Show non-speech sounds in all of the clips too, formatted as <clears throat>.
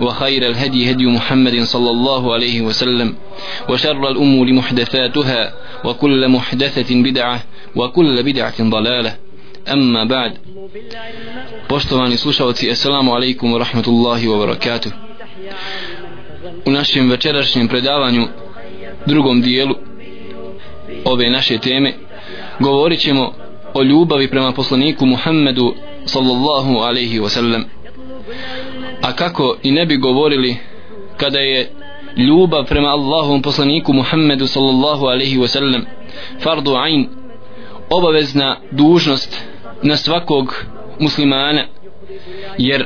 وخير الهدي هدي محمد صلى الله عليه وسلم وشر الأمور محدثاتها وكل محدثة بدعة وكل بدعة ضلالة أما بعد Poštovani slušalci, assalamu alaikum wa rahmatullahi wa barakatuh. U našem večerašnjem predavanju, drugom dijelu ove naše teme, govorit ćemo o ljubavi prema poslaniku Muhammedu sallallahu alaihi wa sallam. A kako i ne bi govorili kada je ljubav prema Allahovom poslaniku Muhammedu sallallahu alaihi wa sallam fardu ain obavezna dužnost na svakog muslimana jer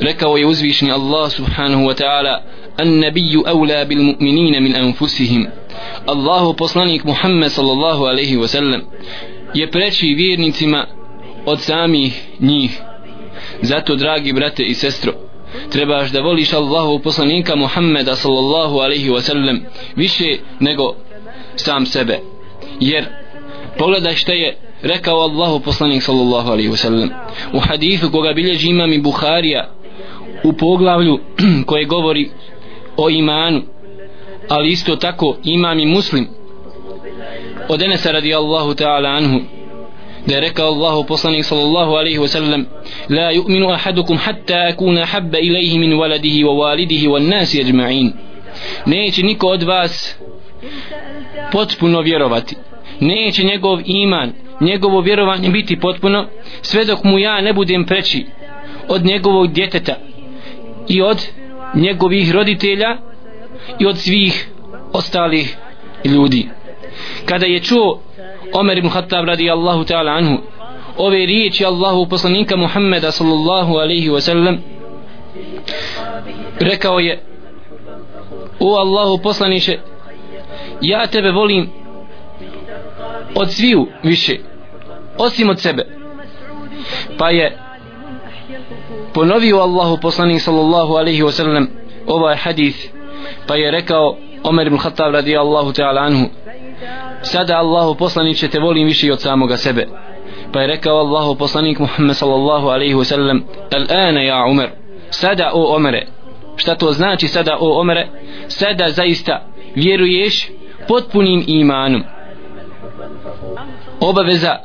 rekao je uzvišni Allah subhanahu wa ta'ala an nabiju awla bil mu'minina min anfusihim. Allahu poslanik Muhammed sallallahu alaihi wa sallam je preći vjernicima od samih njih zato dragi brate i sestro trebaš da voliš Allahu poslanika Muhammeda sallallahu alaihi wasallam više nego sam sebe. Jer pogledaj šta je rekao Allahu poslanik sallallahu alaihi wasallam. U hadithu koga bilježi imam i Buharija u poglavlju <clears throat> koje govori o imanu ali isto tako imam i muslim od Enesa radijallahu ta'ala anhu da je rekao Allahu poslanik sallallahu alaihi wasallam la yu'minu ahadukum hatta akuna habba ilaihi min waladihi wa walidihi wa nasi ajma'in. Neće niko od vas potpuno vjerovati. Neće njegov iman njegovo vjerovanje biti potpuno sve dok mu ja ne budem preći od njegovog djeteta i od njegovih roditelja i od svih ostalih ljudi. Kada je čuo Omer ibn Khattab radijallahu ta'ala anhu. Ove riječi Allahu poslanika Muhammeda sallallahu alaihi wa sallam. Rekao je o Allahu poslaniće ja tebe volim od sviju više osim od sebe. Pa je ponovio Allahu poslanik sallallahu alaihi wa sallam ovaj hadith pa je rekao Omer ibn Khattab radijallahu ta'ala anhu sada Allahu poslaniće te volim više od samoga sebe. Pa je rekao Allahu poslanik Muhammed sallallahu alaihi wasallam al-ana ja Umar sada o Omere. Šta to znači sada o Omere sada zaista vjeruješ potpunim imanom. Obaveza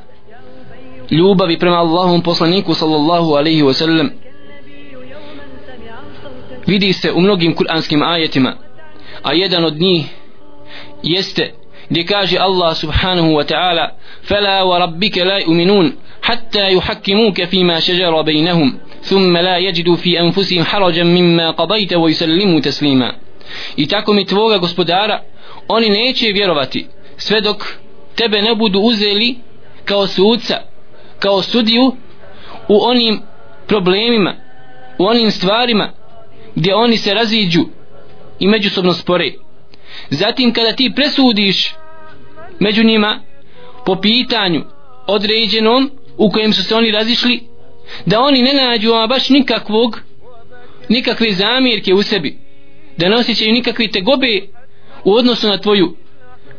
ljubavi prema Allahom poslaniku sallallahu alaihi wasallam vidi se u mnogim kuranskim ajetima a jedan od njih jeste gdje kaže Allah subhanahu wa ta'ala فلا وربك لا يؤمنون حتى يحكموك فيما شجر بينهم ثم لا يجدوا في أنفسهم حرجا مما قضيت ويسلموا تسليما i tako mi tvoga gospodara oni neće vjerovati sve dok tebe ne budu uzeli kao sudca kao sudiju u onim problemima u onim stvarima gdje oni se raziđu i međusobno spore zatim kada ti presudiš među njima po pitanju određenom u kojem su se oni razišli da oni ne nađu ama baš nikakvog nikakve zamjerke u sebi da ne osjećaju nikakve tegobe u odnosu na tvoju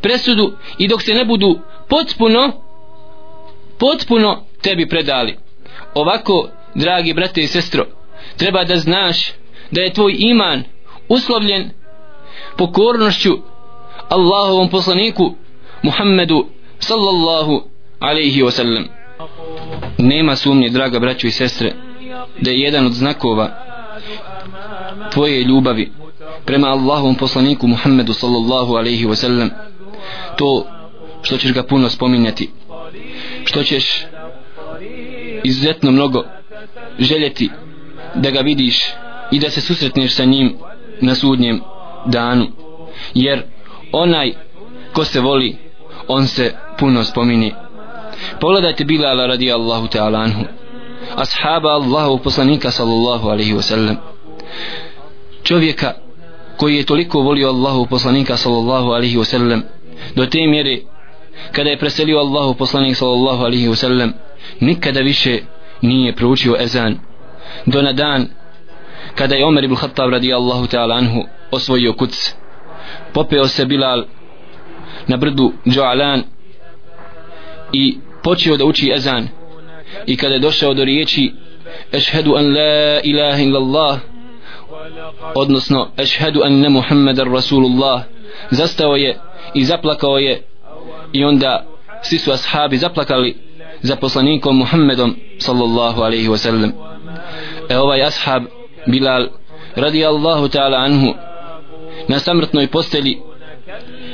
presudu i dok se ne budu potpuno potpuno tebi predali. Ovako dragi brate i sestro treba da znaš da je tvoj iman uslovljen pokornošću Allahovom poslaniku Muhammedu sallallahu alaihi wasallam. Nema sumnje draga braćo i sestre da je jedan od znakova tvoje ljubavi prema Allahovom poslaniku Muhammedu sallallahu alaihi wasallam to što ćeš ga puno spominjati što ćeš izuzetno mnogo željeti da ga vidiš i da se susretneš sa njim na sudnjem danu. Jer onaj ko se voli on se puno spomini. Pogledajte Bilala radi Allahu ta'ala anhu ashaba Allahu poslanika sallallahu alaihi wasallam. Čovjeka koji je toliko volio Allahu poslanika sallallahu alaihi wasallam do te mjere kada je preselio Allahu poslanik sallallahu alaihi wasallam nikada više nije proučio ezan. Do na dan kada je Omer ibn Khattab radijallahu ta'ala anhu osvojio kuc. Popeo se Bilal na brdu Džoalan i počeo da uči ezan. I kada je došao do riječi ešhedu an la ilaha illallah odnosno ešhedu anna muhammadar rasulullah zastao je i zaplakao je. I onda svi su ashabi zaplakali za poslanikom Muhammedom sallallahu alaihi wasallam e ovaj ashab Bilal radi Allahu ta'ala anhu na samrtnoj posteli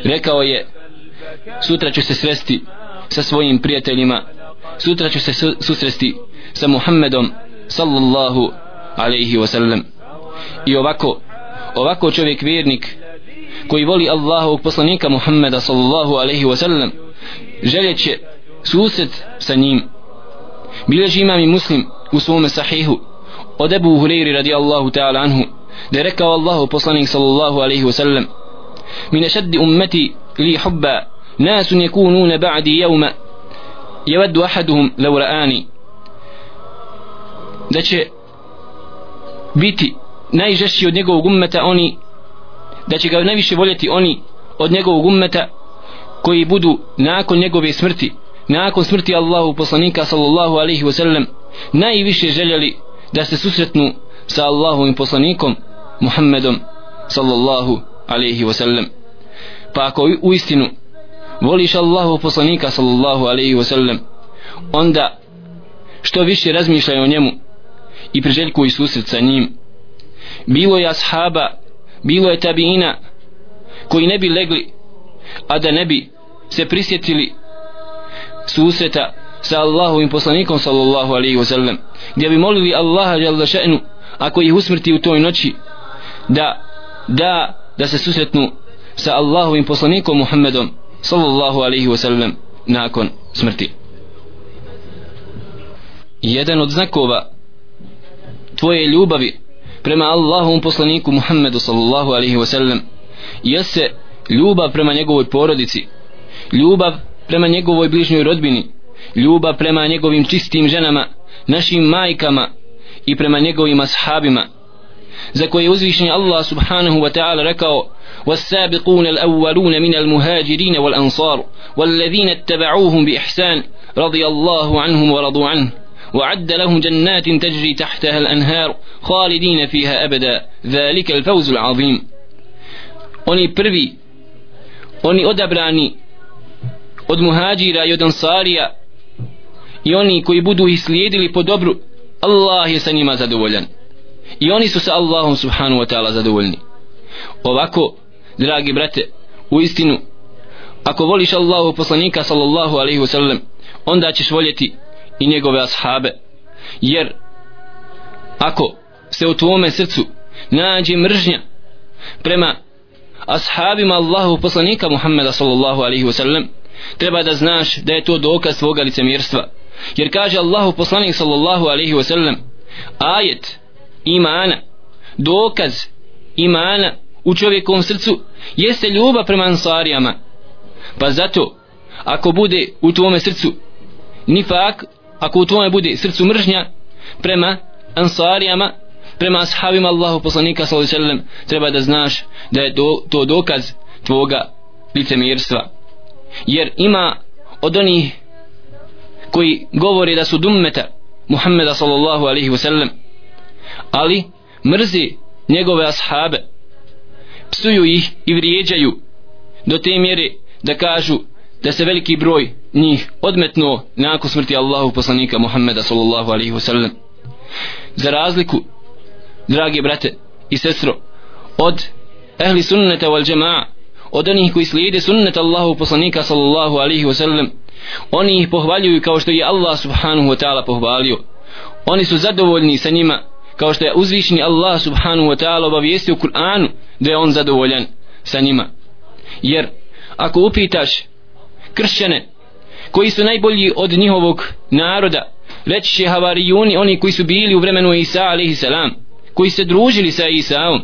rekao je sutra ću se sresti sa svojim prijateljima sutra ću se susresti sa Muhammedom sallallahu alaihi wasallam. I ovako ovako čovjek vjernik koji voli Allahovog poslanika Muhammeda sallallahu alaihi wasallam željeće susret sa njim. Bileži imam i muslim u svome sahihu od Ebu Hureyri radijallahu ta'ala anhu da je rekao Allahu poslanik sallallahu alaihi wa sallam min šeddi ummeti li hubba nasun yakununa ba'di jevma jeveddu ahaduhum lau ra'ani. Da će biti najžešći od njegovog ummeta oni da će ga najviše voljeti oni od njegovog ummeta koji budu nakon njegove smrti nakon smrti Allahu poslanika sallallahu alaihi wa sallam najviše željeli da se susretnu sa Allahovim poslanikom Muhammedom sallallahu alaihi wasallam. Pa ako u istinu voliš Allahu poslanika sallallahu alaihi wasallam onda što više razmišljaj o njemu i priželjkuj susret sa njim. Bilo je ashaba bilo je tabiina koji ne bi legli a da ne bi se prisjetili susreta sa Allahovim poslanikom sallallahu alaihi wasallam gdje bi molili Allaha jalla še'nu ako ih usmrti u toj noći da da da se susretnu sa Allahovim poslanikom Muhammedom sallallahu alaihi wa sallam nakon smrti. Jedan od znakova tvoje ljubavi prema Allahovom poslaniku Muhammedu sallallahu alaihi wa sallam jeste ljubav prema njegovoj porodici ljubav prema njegovoj bližnjoj rodbini ljubav prema njegovim čistim ženama našim majkama i prema njegovim ashabima za koje je uzvišen Allah subhanahu wa ta'ala rekao والسابقون الأولون من المهاجرين والأنصار والذين اتبعوهم بإحسان رضي الله عنهم ورضوا عنه وعد لهم جنات تجري تحتها الأنهار خالدين فيها أبدا ذلك الفوز العظيم أني بربي أني أدبراني أد مهاجرا يوني كي يسليدلي بدبرو Allah je sa njima zadovoljan. I oni su sa Allahom subhanu wa ta'ala zadovoljni. Ovako dragi brate u istinu ako voliš Allahu poslanika sallallahu alaihi wasallam onda ćeš voljeti i njegove ashabe. Jer ako se u tvome srcu nađe mržnja prema ashabima Allahu poslanika Muhammeda sallallahu alaihi wasallam treba da znaš da je to dokaz svoga licemjerstva jer kaže Allahu poslanik sallallahu alaihi wasallam ajet imana dokaz imana u čovjekovom srcu jeste ljubav prema ansarijama. Pa zato ako bude u tvome srcu nifak ako u tvome bude srcu mržnja prema ansarijama prema ashabima Allahu poslanika sallallahu alaihi sellem treba da znaš da je to, to dokaz tvoga licemirstva jer ima od onih koji govori da su dummeta Muhammeda sallallahu alaihi wasallam ali mrzi njegove ashabe psuju ih i vrijeđaju do te mjere da kažu da se veliki broj njih odmetno nakon smrti Allahu poslanika Muhammeda sallallahu alaihi wasallam. Za razliku dragi brate i sestro od ehli sunneta wal džema'a od onih koji slijede sunnet Allahu poslanika sallallahu alaihi wasallam oni ih pohvaljuju kao što je Allah subhanahu wa ta'ala pohvalio. Oni su zadovoljni sa njima kao što je uzvišni Allah subhanahu wa ta'ala obavijestio u Kur'anu da je on zadovoljan sa njima. Jer ako upitaš kršćane koji su najbolji od njihovog naroda reći će havarijuni oni koji su bili u vremenu Isa alaihi salam koji se družili sa Isaom.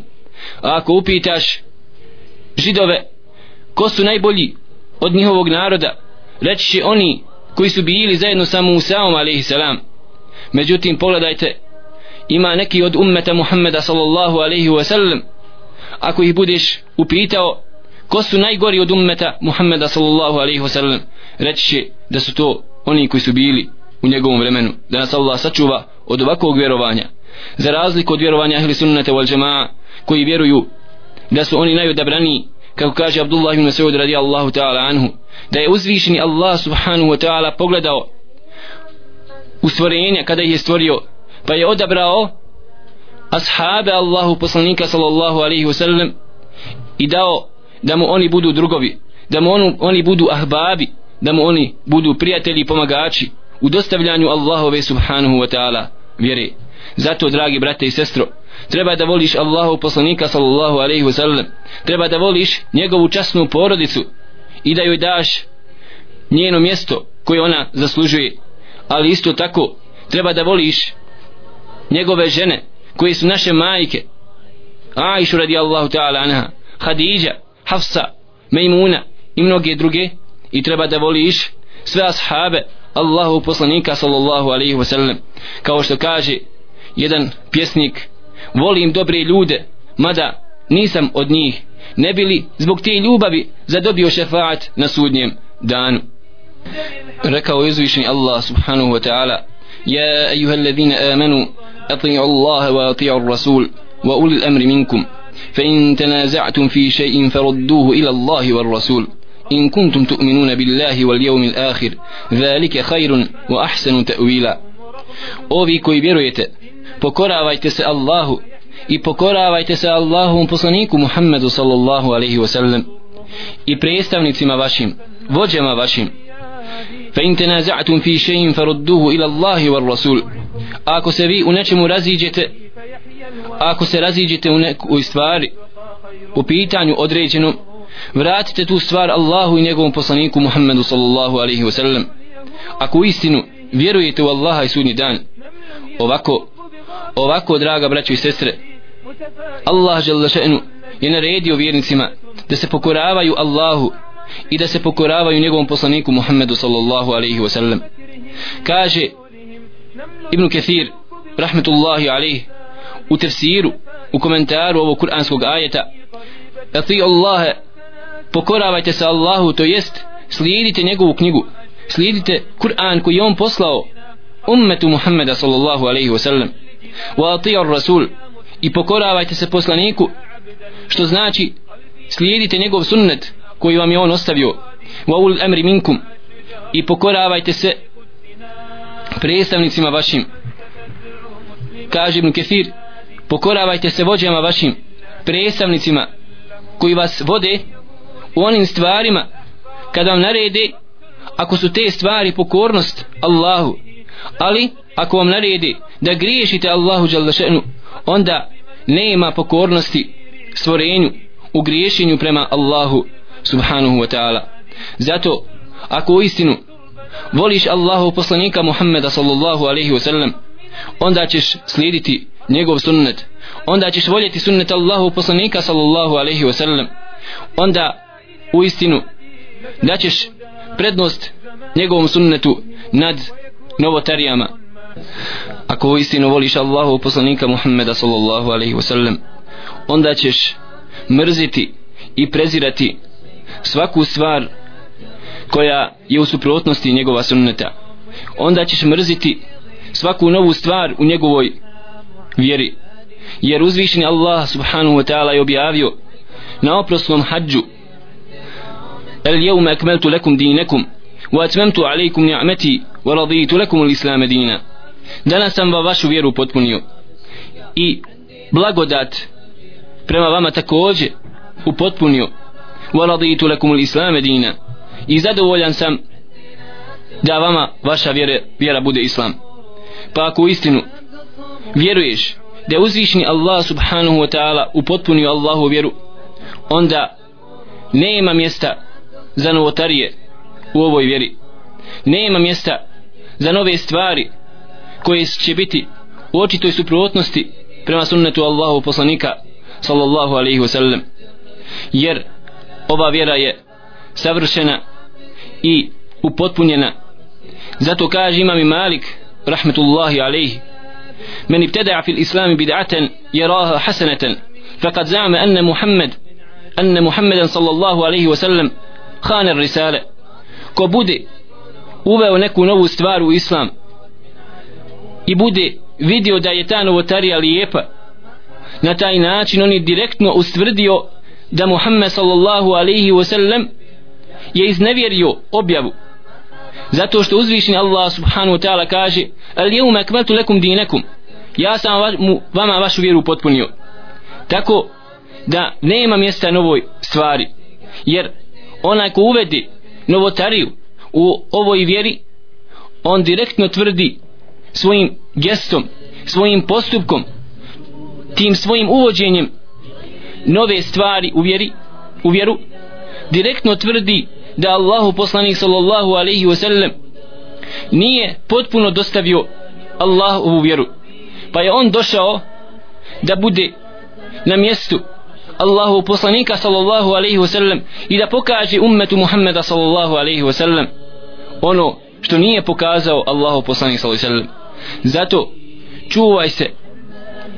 A ako upitaš židove ko su najbolji od njihovog naroda reći će oni koji su bili zajedno sa Musaom a.s. međutim pogledajte ima neki od ummeta Muhammeda sallallahu alaihi wa sallam. Ako ih budeš upitao ko su najgori od ummeta Muhammeda sallallahu alaihi wa sallam reći će da su to oni koji su bili u njegovom vremenu. Da nas Allah sačuva od ovakvog vjerovanja. Za razliku od vjerovanja ahli sunnata wal jamaa koji vjeruju da su oni najodabraniji kako kaže Abdullah ibn Mas'ud radijallahu ta'ala anhu da je uzvišeni Allah subhanahu wa ta'ala pogledao u stvorenja kada ih je stvorio pa je odabrao ashabe Allahu poslanika sallallahu alaihi wa sallam i dao da mu oni budu drugovi da mu onu, oni budu ahbabi da mu oni budu prijatelji i pomagači u dostavljanju Allahove subhanahu wa ta'ala vjere. Zato dragi brate i sestro treba da voliš Allahu poslanika sallallahu alaihi wa sallam. Treba da voliš njegovu časnu porodicu i da joj daš njeno mjesto koje ona zaslužuje. Ali isto tako treba da voliš njegove žene koje su naše majke. Aishu radijallahu ta'ala anha Hadidja, Hafsa, Mejmuna i mnoge druge. I treba da voliš sve ashabe Allahu poslanika sallallahu alaihi wa sallam. Kao što kaže jedan pjesnik volim dobre ljude mada nisam od njih ne bili zbog te ljubavi zadobio šefaat na sudnjem danu rekao izvišeni Allah subhanahu wa ta'ala ja ejuha alladhina amanu ati'u Allah wa ati'u rasul wa uli al-amri minkum فإن تنازعتم في شيء فردوه إلى الله والرسول إن كنتم تؤمنون بالله واليوم الآخر ذلك خير وأحسن تأويلا Ovi koji vjerujete, pokoravajte se Allahu i pokoravajte se Allahovom poslaniku Muhammedu sallallahu alaihi wasallam i predstavnicima vašim, vođama vašim. Fa in tenaza'tum fi shay'in farudduhu ila Allahi war Rasul. Ako se vi u nečemu raziđete, ako se raziđete u nekoj stvari, u pitanju određenom, vratite tu stvar Allahu i njegovom poslaniku Muhammedu sallallahu alaihi wasallam. Ako u istinu vjerujete u Allaha i sudnji dan, ovako, ovako draga braćo i sestre, Allah žele je naredio vjernicima da se pokoravaju Allahu i da se pokoravaju njegovom poslaniku Muhammedu sallallahu alaihi wasallam. kaže Ibn Kathir rahmetullahi alaihi u tefsiru u komentaru ovog kuranskog ajeta Ati Allahe pokoravajte se Allahu to jest slijedite njegovu knjigu slijedite Kur'an koji je on poslao ummetu Muhammeda sallallahu alaihi wasallam wa ati rasul i pokoravajte se poslaniku što znači slijedite njegov sunnet koji vam je on ostavio. Wa ul amri minkum. I pokoravajte se predstavnicima vašim. Kaže Ibn Kefir pokoravajte se vođama vašim predstavnicima koji vas vode u onim stvarima kada vam narede ako su te stvari pokornost Allahu ali ako vam naredi da griješite Allahu Đalešenu, onda nema pokornosti stvorenju u griješenju prema Allahu subhanahu wa ta'ala. Zato ako u istinu voliš Allahu poslanika Muhammeda sallallahu alaihi wa sallam onda ćeš slijediti njegov sunnet. Onda ćeš voljeti sunnet Allahu poslanika sallallahu alaihi wa sallam. Onda u istinu daćeš prednost njegovom sunnetu nad novotarijama ako u istinu voliš Allahu poslanika Muhammeda sallallahu alaihi wasallam, onda ćeš mrziti i prezirati svaku stvar koja je u suprotnosti njegova sunneta. Onda ćeš mrziti svaku novu stvar u njegovoj vjeri. Jer uzvišeni Allah subhanahu wa ta'ala je objavio na oprosnom hađu el jevme akmeltu lekum dinekum wa atmemtu alaikum ni'meti wa raditu lekum l-islame dina danas sam va vašu vjeru potpunio i blagodat prema vama takođe upotpunio. Wa raditu lakum al-islam dina. I zadovoljan sam da vama vaša vjera, vjera bude islam. Pa ako u istinu vjeruješ da je uzvišni Allah subhanahu wa ta'ala upotpunio Allahu vjeru onda nema mjesta za novotarije u ovoj vjeri. Nema mjesta za nove stvari koje će biti u očitoj suprotnosti prema sunnetu Allahu poslanika sallallahu alaihi wasallam jer ova vjera je savršena i upotpunjena zato kaže imam i Malik rahmetullahi alaihi من ابتدع في الإسلام بدعة يراها حسنة فقد زعم أن محمد أن محمدا صلى الله عليه وسلم خان الرسالة ko bude uveo neku novu stvar u islam i bude vidio da je ta novotarija lijepa. Na taj način on je direktno ustvrdio da Muhammed sallallahu alaihi wasallam je iznevjerio objavu. Zato što uzvišeni Allah subhanahu wa ta'ala kaže al jevme akmaltu lekum dinakum. Ja sam vama vašu vjeru potpunio. Tako da nema mjesta novoj stvari. Jer onaj ko uvedi novotariju u ovoj vjeri on direktno tvrdi svojim gestom svojim postupkom tim svojim uvođenjem nove stvari u vjeri u vjeru direktno tvrdi da Allahu poslanik sallallahu alaihi wasallam nije potpuno dostavio Allahovu vjeru. Pa je on došao da bude na mjestu Allahu poslanika sallallahu alaihi wasallam i da pokaže ummetu Muhammeda sallallahu alaihi wasallam ono što nije pokazao Allahu poslanik sallallahu alejhi ve sellem. Zato čuvaj se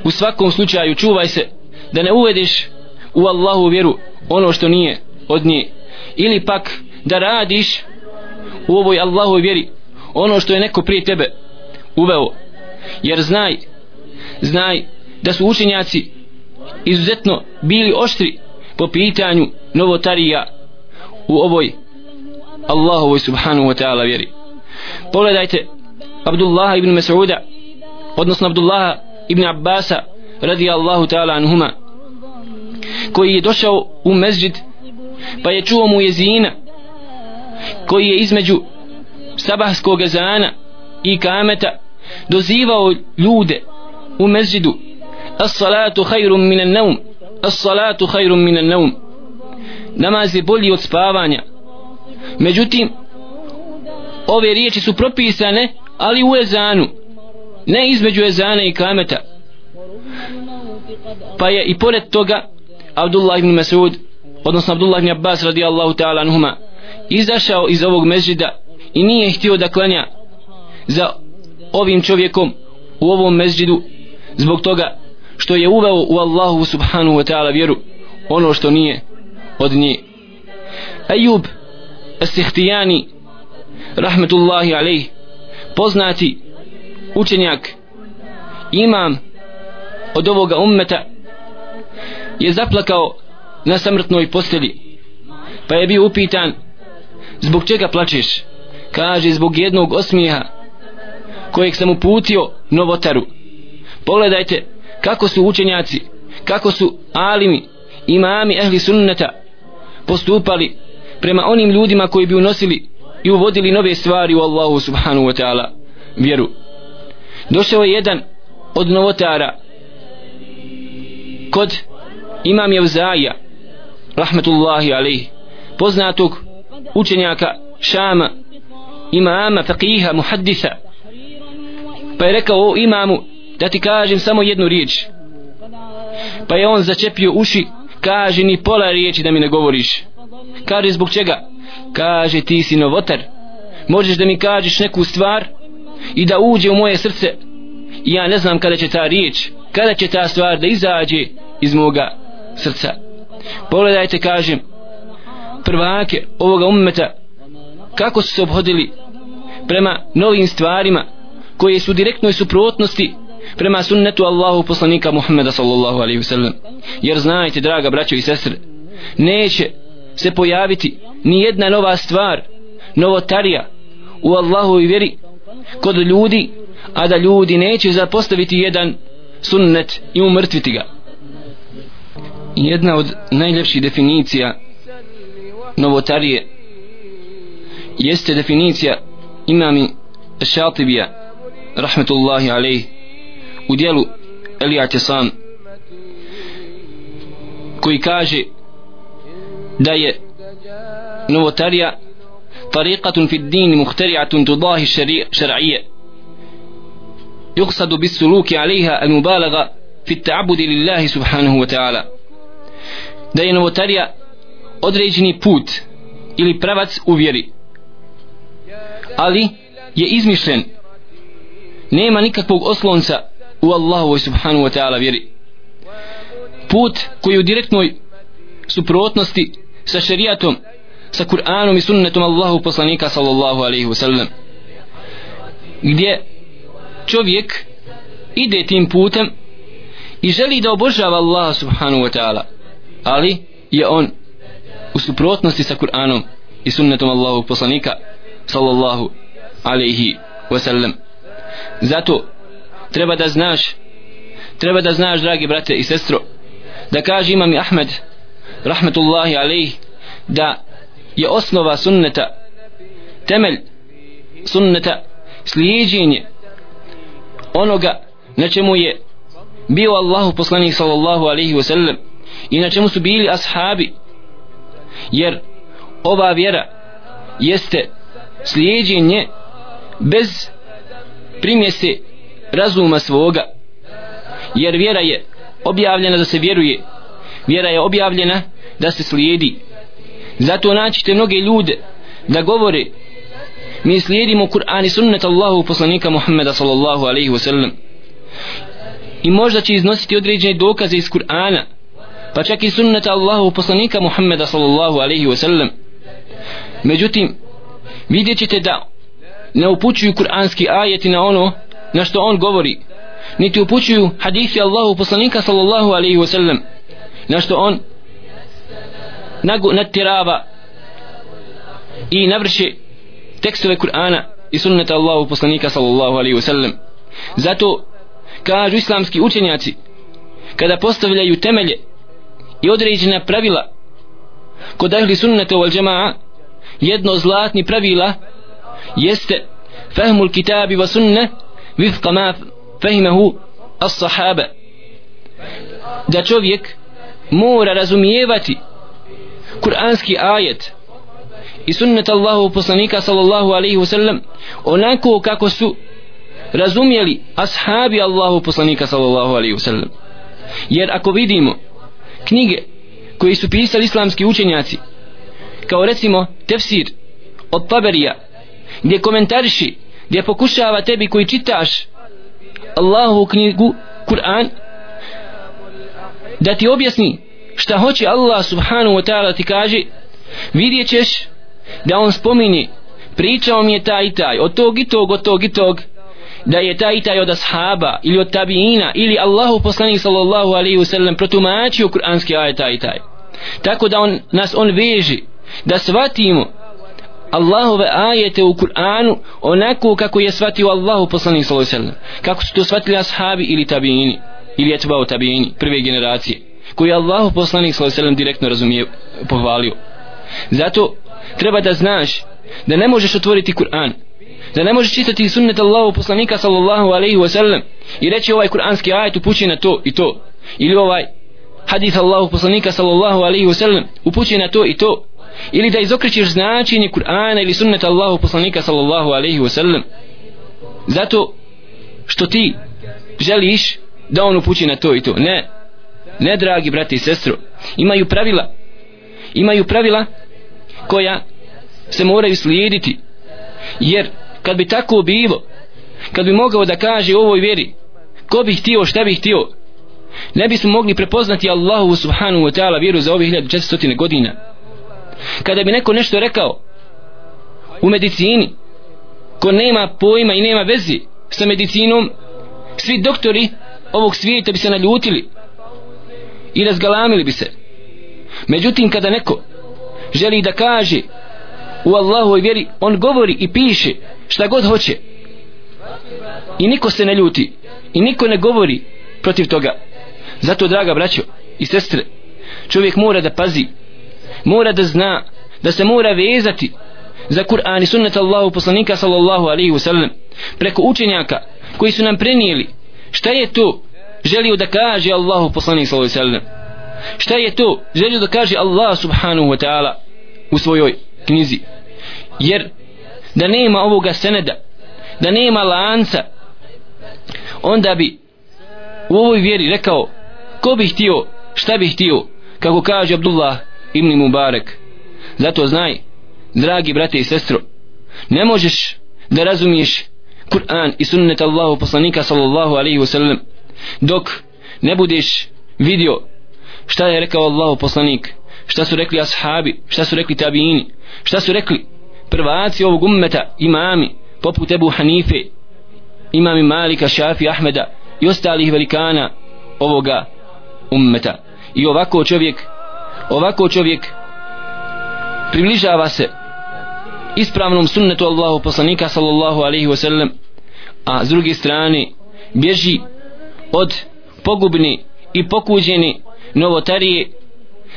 u svakom slučaju čuvaj se da ne uvediš u Allahu vjeru ono što nije od nje. Ili pak da radiš u ovoj Allahu vjeri ono što je neko prije tebe uveo. Jer znaj znaj da su učenjaci izuzetno bili oštri po pitanju novotarija u ovoj Allahovoj subhanahu wa ta'ala vjeri pogledajte Abdullah ibn Mas'uda odnosno Abdullah ibn Abbasa radi Allahu ta'ala anhuma koji je došao u mezđid pa je čuo mu jezina koji je između sabahskog zana i kameta dozivao ljude u mezđidu as-salatu khairun min an-nawm as-salatu khairun min an-nawm namaz je bolji od spavanja. Međutim ove riječi su propisane ali u ezanu ne između ezana i kameta. Pa je i pored toga Abdullah ibn Mas'ud odnosno Abdullah ibn Abbas radijallahu ta'ala anhuma izašao iz ovog mezđida i nije htio da klanja za ovim čovjekom u ovom mezđidu zbog toga što je uveo u Allahu subhanahu wa ta'ala vjeru ono što nije od nje. Ejub Sihtijani rahmetullahi alejhi poznati učenjak imam od ovoga ummeta je zaplakao na samrtnoj posteli pa je bio upitan zbog čega plačeš? Kaže zbog jednog osmijeha kojeg sam uputio novotaru. Pogledajte kako su učenjaci kako su alimi imami ehli sunneta postupali prema onim ljudima koji bi unosili i uvodili nove stvari u Allahu subhanahu wa ta'ala. Vjeru. Došao je jedan od novotara kod imam Jevzaja rahmetullahi alaih poznatog učenjaka Šama imama, faqiha, muhaddisa. Pa je rekao o imamu da ti kažem samo jednu riječ. Pa je on začepio uši kaže ni pola riječi da mi ne govoriš. Kaže zbog čega? Kaže ti si novotar. Možeš da mi kažeš neku stvar i da uđe u moje srce. I ja ne znam kada će ta riječ kada će ta stvar da izađe iz moga srca. Pogledajte kažem prvake ovoga ummeta kako su se obhodili prema novim stvarima koje su direktnoj suprotnosti prema sunnetu Allahu poslanika Muhammeda sallallahu alaihi wasallam jer znajte draga braćo i sestre neće se pojaviti ni jedna nova stvar novotarija u Allahu i vjeri kod ljudi a da ljudi neće zapostaviti jedan sunnet i umrtviti ga. Jedna od najljepših definicija novotarije jeste definicija imami Šatibija rahmetullahi alejhi u dijelu Elijat sam koji kaže da je novotarija tariqatun fi din muhtari'atun tudahi šar'ije yuqsadu bis suluki alaiha al mubalaga fi ta'abudi lillahi subhanahu wa ta'ala. Da je novotarija određeni put ili pravac u vjeri ali je izmišljen. Nema nikakvog oslonca u Allahu subhanahu wa ta'ala vjeri. Put koji u direktnoj suprotnosti sa šerijatom sa Kur'anom i sunnetom Allahu poslanika sallallahu alaihi wasallam gdje čovjek ide tim putem i želi da obožava Allah subhanahu wa ta'ala ali je on u suprotnosti sa Kur'anom i sunnetom Allahu poslanika sallallahu alaihi wasallam zato treba da znaš treba da znaš dragi brate i sestro da kaže imam Ahmed rahmetullahi alejhi da je osnova sunneta temelj sunneta slijedjenje onoga na čemu je bio Allahu poslanik sallallahu alaihi wa sallam i na čemu su bili ashabi. Jer ova vjera jeste slijedjenje bez primjese razuma svoga. Jer vjera je objavljena da se vjeruje vjera je objavljena da se slijedi. Zato naćite mnoge ljude da govore mi slijedimo Kur'an i sunnet Allahu poslanika Muhammeda sallallahu alaihi wasallam. I možda će iznositi određene dokaze iz Kur'ana pa čak i sunnet Allahu poslanika Muhammeda sallallahu alaihi wasallam. Međutim vidjet ćete da ne upućuju kur'anski ajeti na ono na što on govori niti upućuju hadisi Allahu poslanika sallallahu alaihi wasallam na što on nagu natirava i navrši tekstove Kur'ana i sunneta Allahu poslanika sallallahu alaihi wasallam. Zato kažu islamski učenjaci kada postavljaju temelje i određena pravila kod ahli sunneta wal jama'a jedno zlatni pravila jeste fahmul kitabi wa sunne vifqa ma fahimahu as sahaba da čovjek mora razumijevati kuranski ajet i sunnet Allahu poslanika sallallahu alaihi wasallam onako kako su razumjeli ashabi Allahu poslanika sallallahu alaihi wasallam. Jer ako vidimo knjige koji su pisali islamski učenjaci kao recimo tefsir od Taberija gdje komentariši gdje pokušava tebi koji čitaš Allahu knjigu Kur'an da ti objasni šta hoće Allah subhanahu wa ta'ala ti kaže vidjet ćeš da on spominje pričao mi je taj i taj od tog i tog od tog i tog da je taj i taj od ashaba ili od tabiina ili Allahu poslanik sallallahu alaihi wa sallam protumačio kuranski ajet taj i taj. Tako da on, nas on veži da shvatimo Allahove ajete u Kur'anu onako kako je shvatio Allahu poslanik sallallahu alaihi wa sallam. Kako su to shvatili ashabi ili tabiini ili etbao tabijini prve generacije koji je Allahu poslanik s.a.v. direktno razumije pohvalio zato treba da znaš da ne možeš otvoriti Kur'an da ne možeš čitati sunnet Allahu poslanika sallallahu alaihi wa sallam i reći ovaj kur'anski ajet upućuje na to i to ili ovaj hadith Allahu poslanika sallallahu alaihi wa sallam upući na to i to ili da izokrećeš značenje Kur'ana ili sunnet Allahu poslanika sallallahu alaihi wa sallam zato što ti želiš da on upući na to i to. Ne. Ne dragi brati i sestro imaju pravila. Imaju pravila koja se moraju slijediti. Jer kad bi tako bilo kad bi mogao da kaže ovoj vjeri ko bi htio šta bi htio ne bismo mogli prepoznati Allahu subhanahu wa ta'ala vjeru za ovih 1400 godina. Kada bi neko nešto rekao u medicini ko nema pojma i nema vezi sa medicinom svi doktori ovog svijeta bi se naljutili i razgalamili bi se. Međutim kada neko želi da kaže u Allahoj vjeri on govori i piše šta god hoće. I niko se ne ljuti i niko ne govori protiv toga. Zato draga braćo i sestre čovjek mora da pazi mora da zna da se mora vezati za Kur'an i sunnet Allahu poslanika sallallahu alaihi wasallam preko učenjaka koji su nam prenijeli šta je to želio da kaže Allahu poslanik sallallahu alejhi ve sellem? Šta je to želio da kaže Allah subhanahu wa ta'ala u svojoj knjizi? Jer da nema ovoga seneda da nema lanca onda bi u ovoj vjeri rekao ko bi htio šta bi htio? Kako kaže Abdullah ibn Mubarek zato znaj dragi brate i sestro ne možeš da razumiješ Kur'an i sunnet Allahu poslanika sallallahu alaihi wasallam. Dok ne budeš vidio šta je rekao Allahu poslanik šta su rekli ashabi šta su rekli tabiini šta su rekli prvaci ovog ummeta imami poput Ebu Hanife imami Malika, Šafi, Ahmeda i ostalih velikana ovoga ummeta. I ovako čovjek ovako čovjek približava se ispravnom sunnetu Allahu poslanika sallallahu alaihi wa sallam a s druge strane bježi od pogubni i pokuđeni novotarije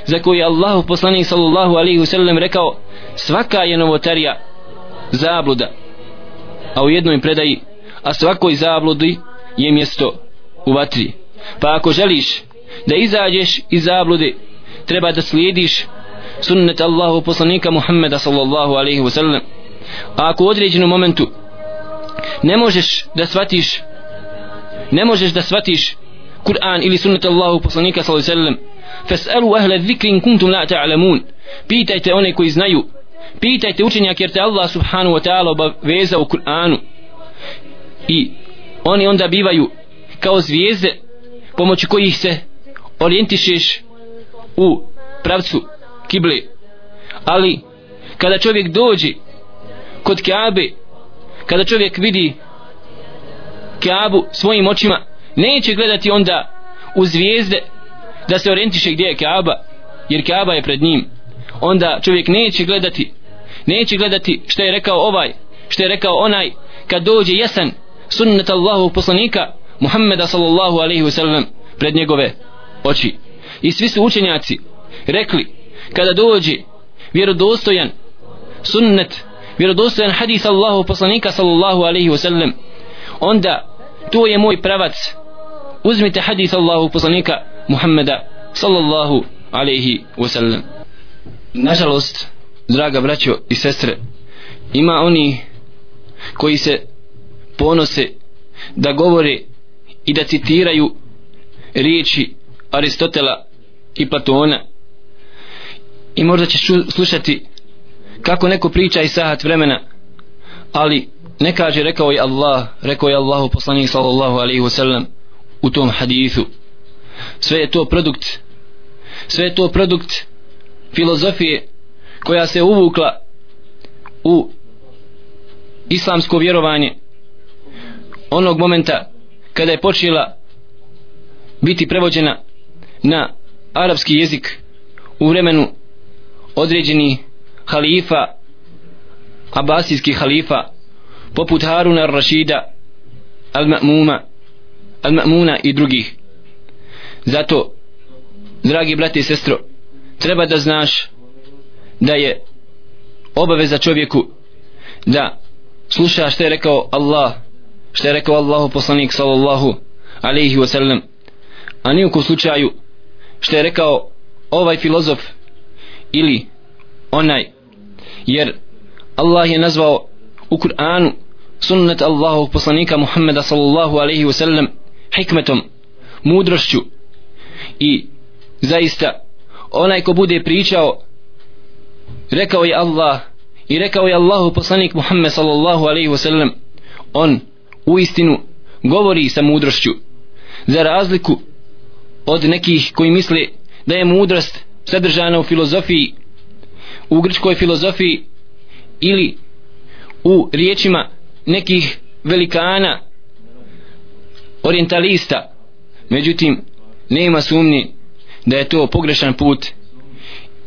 za koje Allahu poslanik sallallahu alaihi wa sallam rekao svaka je novotarija zabluda a u jednoj predaji a svakoj zabludi je mjesto u vatri. Pa ako želiš da izađeš iz zablude treba da slijediš sunnet Allahu poslanika Muhammeda sallallahu alaihi wasallam a ako u određenom momentu ne možeš da shvatiš ne možeš da shvatiš Kur'an ili sunnet Allahu poslanika sallallahu alaihi wasallam fas'alu ahla dhikri in kuntum la ta'lamun. Pitajte one koji znaju pitajte učenjak jer te Allah subhanahu wa ta'ala obaveza u Kur'anu. I oni onda bivaju kao zvijezde pomoću kojih se orijentišeš u pravcu kible ali kada čovjek dođe kod Kaabe kada čovjek vidi Kaabu svojim očima neće gledati onda u zvijezde da se orijentiše gdje je Kaaba jer Kaaba je pred njim. Onda čovjek neće gledati neće gledati što je rekao ovaj što je rekao onaj kad dođe jesan sunnet Allahu poslanika Muhammeda sallallahu alaihi wasallam pred njegove oči. I svi su učenjaci rekli kada dođe vjerodostojan sunnet vjerodostojan hadis Allahu poslanika sallallahu alaihi wasallam onda to je moj pravac. Uzmite hadis Allahu poslanika Muhammeda sallallahu alaihi wasallam. Nažalost draga braćo i sestre ima oni koji se ponose da govore i da citiraju riječi Aristotela i Platona i možda će slušati kako neko priča i sahat vremena ali ne kaže rekao je Allah rekao je Allahu poslanik sallallahu alaihi wasallam u tom hadithu. Sve je to produkt sve je to produkt filozofije koja se uvukla u islamsko vjerovanje onog momenta kada je počela biti prevođena na arapski jezik u vremenu određeni halifa abasijski halifa poput Haruna al-Rashida al-Ma'muma al-Ma'muna i drugih. Zato dragi brate i sestro treba da znaš da je obaveza čovjeku da sluša što je rekao Allah što je rekao Allahu poslanik sallallahu alaihi wasallam a nijekom slučaju što je rekao ovaj filozof ili onaj jer Allah je nazvao u Kur'anu sunnet Allahu poslanika Muhammeda sallallahu alaihi wasallam hikmetom mudrošću. I zaista onaj ko bude pričao rekao je Allah i rekao je Allahu poslanik Muhammed sallallahu alaihi wasallam on u istinu govori sa mudrošću. Za razliku od nekih koji misle da je mudrost sadržana u filozofiji u grčkoj filozofiji ili u riječima nekih velikana orientalista. Međutim nema sumnje da je to pogrešan put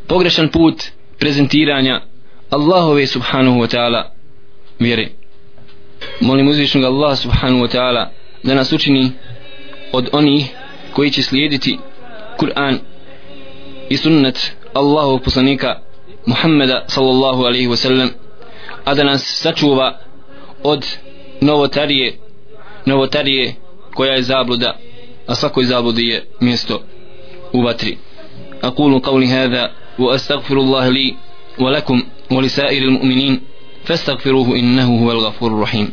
pogrešan put prezentiranja Allahove subhanahu wa ta'ala vjere. Molim uzvišnog Allah subhanahu wa ta'ala da nas učini od onih koji će slijediti Kur'an i sunnet Allahovog poslanika Muhammeda sallallahu alaihi wa sallam a da nas sačuva od novotarije novotarije koja je zabluda a svakoj zabludi je mjesto u vatri أقول قولي هذا وأستغفر الله لي ولكم ولسائر المؤمنين فاستغفروه إنه هو الغفور الرحيم